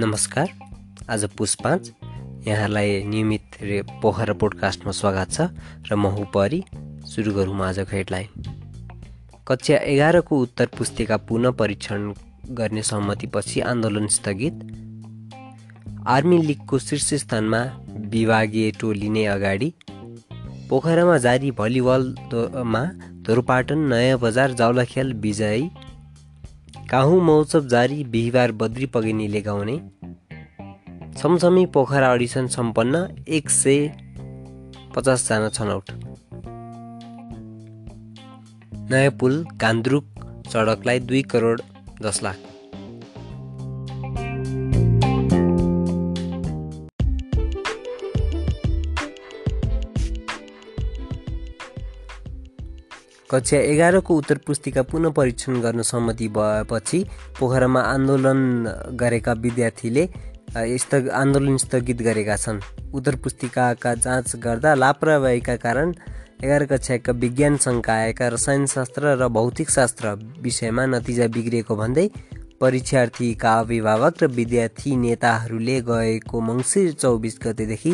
नमस्कार आज पुस पाँच। यहाँलाई नियमित रे पोखरा पोडकास्टमा स्वागत छ र म हुँ परी सुरु गरौँ आजको हेडलाइन। कक्षा एघारको उत्तर पुस्तिका पुनः परीक्षण गर्ने सहमतिपछि आन्दोलन स्थगित। आर्मी लिगको शीर्ष स्थानमा विभागीय टोली नै अगाडि। पोखरामा जारी भलिबलमा धोरपाटन नयाँ बजार जाउलाखेल विजयी काहु महोत्सव जारी बिहिबार बद्री पगेनीले गाउने। छमछमी पोखरा अडिसन सम्पन्न एक सय पचासजना छनौट। नयाँ पुल गान्द्रुक सडकलाई दुई करोड दस लाख। कक्षा एघारको उत्तर पुस्तिका पुनः परीक्षण गर्न सहमति भएपछि पोखरामा आन्दोलन गरेका विद्यार्थीले स्थग आन्दोलन स्थगित गरेका छन्। उत्तर पुस्तिकाका जाँच गर्दा लापरवाहीका कारण एघार कक्षाका विज्ञान सङ्कायका रसायनशास्त्र र भौतिकशास्त्र विषयमा नतिजा बिग्रिएको भन्दै परीक्षार्थीका अभिभावक र विद्यार्थी नेताहरूले गएको मङ्सिर चौबिस गतेदेखि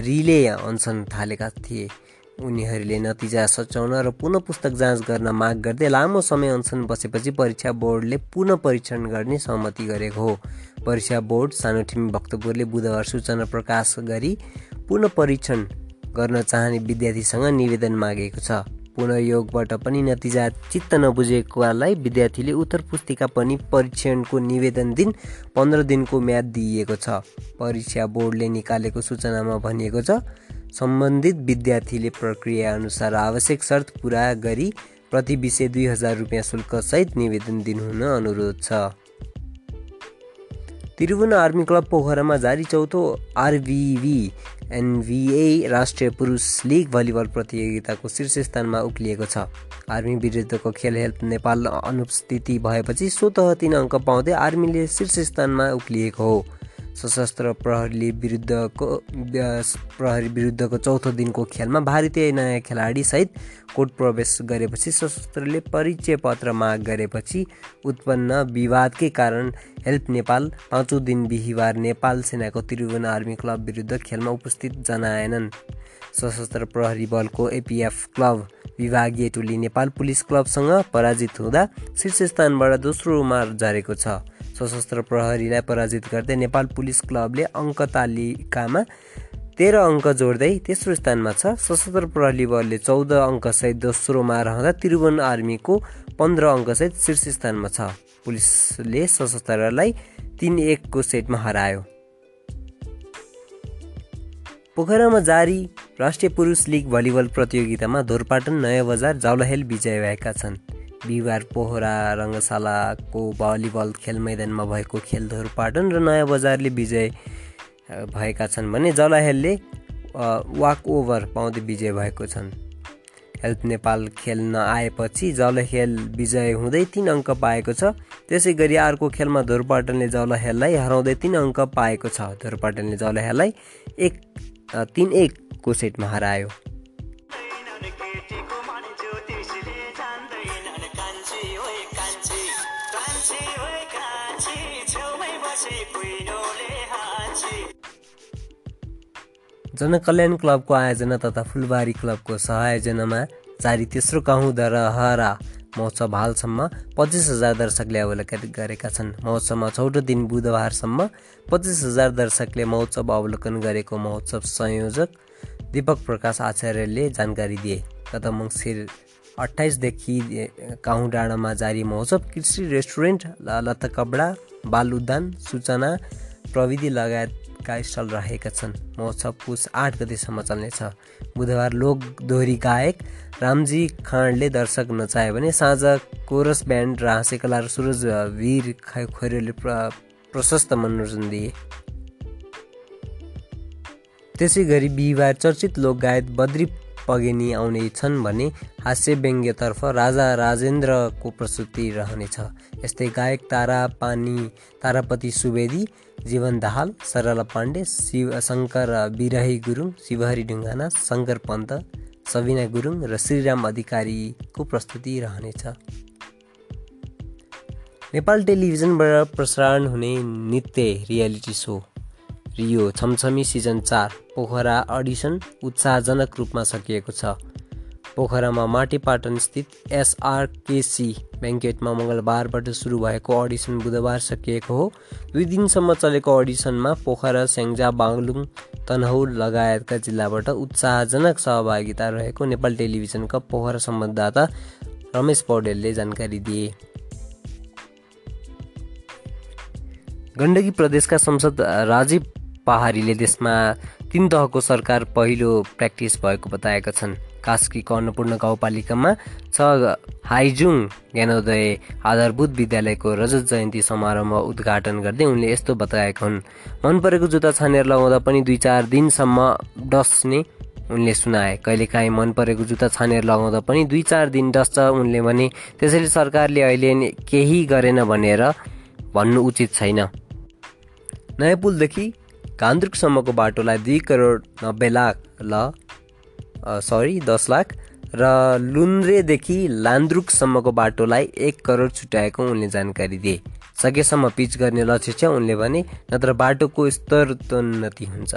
रिले अनसन थालेका थिए। उनीहरूले नतिजा सच्याउन र पुनः पुस्तक जाँच गर्न माग गर्दै लामो समय अनसन बसेपछि परीक्षा बोर्डले पुनः परीक्षण गर्ने सहमति गरेको हो। परीक्षा बोर्ड सानोठिमी भक्तपुरले बुधबार सूचना प्रकाश गरी पुनः परीक्षण गर्न चाहने विद्यार्थीसँग निवेदन मागेको छ। पुनः योगबाट पनि नतिजा चित्त नबुझेकोलाई विद्यार्थीले उत्तर पुस्तिका पनि परीक्षणको निवेदन दिन पन्ध्र दिनको म्याद दिइएको छ। परीक्षा बोर्डले निकालेको सूचनामा भनिएको छ सम्बन्धित विद्यार्थीले प्रक्रियाअनुसार आवश्यक शर्त पुरा गरी प्रति विषय दुई हजार रुपियाँ शुल्कसहित निवेदन दिनुहुन अनुरोध छ। त्रिभुवन आर्मी क्लब पोखरामा जारी चौथो आरभिभी एनभिए राष्ट्रिय पुरुष लिग भलिबल प्रतियोगिताको शीर्ष स्थानमा उक्लिएको छ। आर्मी विरुद्धको खेल हेल्प नेपाल अनुपस्थिति भएपछि स्वत तिन अङ्क पाउँदै आर्मीले शीर्ष स्थानमा उक्लिएको हो। सशस्त्र प्रहरीले विरुद्धको प्रहरी विरुद्धको चौथो दिनको खेलमा भारतीय नयाँ खेलाडीसहित कोर्ट प्रवेश गरेपछि सशस्त्रले परिचय पत्र माग गरेपछि उत्पन्न विवादकै कारण हेल्प नेपाल पाँचौँ दिन बिहिबार नेपाल सेनाको त्रिभुवन आर्मी क्लब विरुद्ध खेलमा उपस्थित जनाएनन्। सशस्त्र प्रहरी बलको एपिएफ क्लब विभागीय टोली नेपाल पुलिस क्लबसँग पराजित हुँदा शीर्ष स्थानबाट दोस्रोमा झरेको छ। सशस्त्र प्रहरीलाई पराजित गर्दै नेपाल पुलिस क्लबले अङ्क तालिकामा तेह्र अङ्क जोड्दै तेस्रो स्थानमा छ। सशस्त्र प्रहरी बलले चौध अङ्कसहित दोस्रोमा रहँदा त्रिभुवन आर्मीको पन्ध्र अङ्कसहित शीर्ष स्थानमा छ। पुलिसले सशस्त्रलाई तिन एकको सेटमा हरायो। पोखरामा जारी राष्ट्रिय पुरुष लिग भलिबल प्रतियोगितामा धोरपाटन नयाँ बजार जाउलाहेल विजय भएका छन्। बिहिबार पोखरा रङ्गशालाको भलिबल खेल मैदानमा भएको खेल धोरपाटन र नयाँ बजारले विजय भएका छन् भने जलाहेलले वाक ओभर पाउँदै विजय भएको छन्। हेल्प नेपाल खेल्न आएपछि जलहेल विजय हुँदै तिन अङ्क पाएको छ। त्यसै गरी अर्को खेलमा धोरपाटनले जलहेललाई हराउँदै तिन अङ्क पाएको छ। धोरपाटनले जलहेललाई एक तिन एकको सेटमा हरायो। जनकल्याण क्लबको आयोजना तथा फुलबारी क्लबको सहआयोजनामा जारी तेस्रो काहुँ दरहरा महोत्सव हालसम्म पच्चिस हजार दर्शकले अवलोकन गरेका छन्। महोत्सवमा चौध दिन बुधबारसम्म पच्चिस हजार दर्शकले महोत्सव अवलोकन गरेको महोत्सव संयोजक दीपक प्रकाश आचार्यले जानकारी दिए। गत मङ्सिर अठाइसदेखि काहुँ डाँडामा जारी महोत्सव कृषि रेस्टुरेन्ट लत्ता कपडा बाल उद्यान सूचना प्रविधि लगायत का स्थल रहेका छन्। महोत्सव पुस आठ गतिसम्म चल्नेछ। बुधबार लोक दोहोरी गायक रामजी खाँडले दर्शक नचायो भने साँझ कोरस ब्यान्ड र हाँसेकला सुरज वीर खोरेले प्र प्रशस्त मनोरञ्जन दिए। त्यसै गरी बिहिबार चर्चित लोकगायक बद्री पगेनी आउने छन् भने हास्य व्यङ्ग्यतर्फ राजा राजेन्द्रको प्रस्तुति रहनेछ। यस्तै गायक तारा पानी तारापति सुवेदी जीवन दाहाल सरला पाण्डे शिव शङ्कर बिरही गुरुङ शिवहरी ढुङ्गाना शङ्कर पन्त सबिना गुरुङ र श्रीराम अधिकारीको प्रस्तुति रहनेछ। नेपाल टेलिभिजनबाट प्रसारण हुने नृत्य रियालिटी सो रियो छमछमी सिजन चार। पोखरा अडिसन उत्साहजनक रूपमा सकिएको छ। पोखरामा माटीपाटन स्थित एसआरकेसी ब्याङ्केटमा मङ्गलबारबाट सुरु भएको अडिसन बुधबार सकिएको हो। दुई दिनसम्म चलेको अडिसनमा पोखरा स्याङ्जा बागलुङ तनहुर लगायतका जिल्लाबाट उत्साहजनक सहभागिता रहेको नेपाल टेलिभिजनका पोखरा संवाददाता रमेश पौडेलले जानकारी दिए। गण्डकी प्रदेशका सांसद राजीव पहाडीले देशमा तिन तहको सरकार पहिलो प्र्याक्टिस भएको बताएका छन्। कास्कीको अन्नपूर्ण गाउँपालिकामा छ हाइजुङ ज्ञानोदय आधारभूत विद्यालयको रजत जयन्ती समारोहमा उद्घाटन गर्दै उनले यस्तो बताएका हुन्। मन परेको जुत्ता छानेर लगाउँदा पनि दुई चार दिनसम्म डस्ने उनले सुनाए। कहिलेकाहीँ मन परेको जुत्ता छानेर लगाउँदा पनि दुई चार दिन डस्छ उनले भने त्यसैले सरकारले अहिले केही गरेन भनेर भन्नु उचित छैन। नयाँ पुलदेखि कान्द्रुकसम्मको बाटोलाई दुई करोड नब्बे लाख ल सरी दस लाख र लुन्द्रेदेखि लान्द्रुकसम्मको बाटोलाई एक करोड छुट्याएको उनले जानकारी दिए। सकेसम्म पिच गर्ने लक्ष्य छ उनले भने नत्र बाटोको स्तरोन्नति हुन्छ।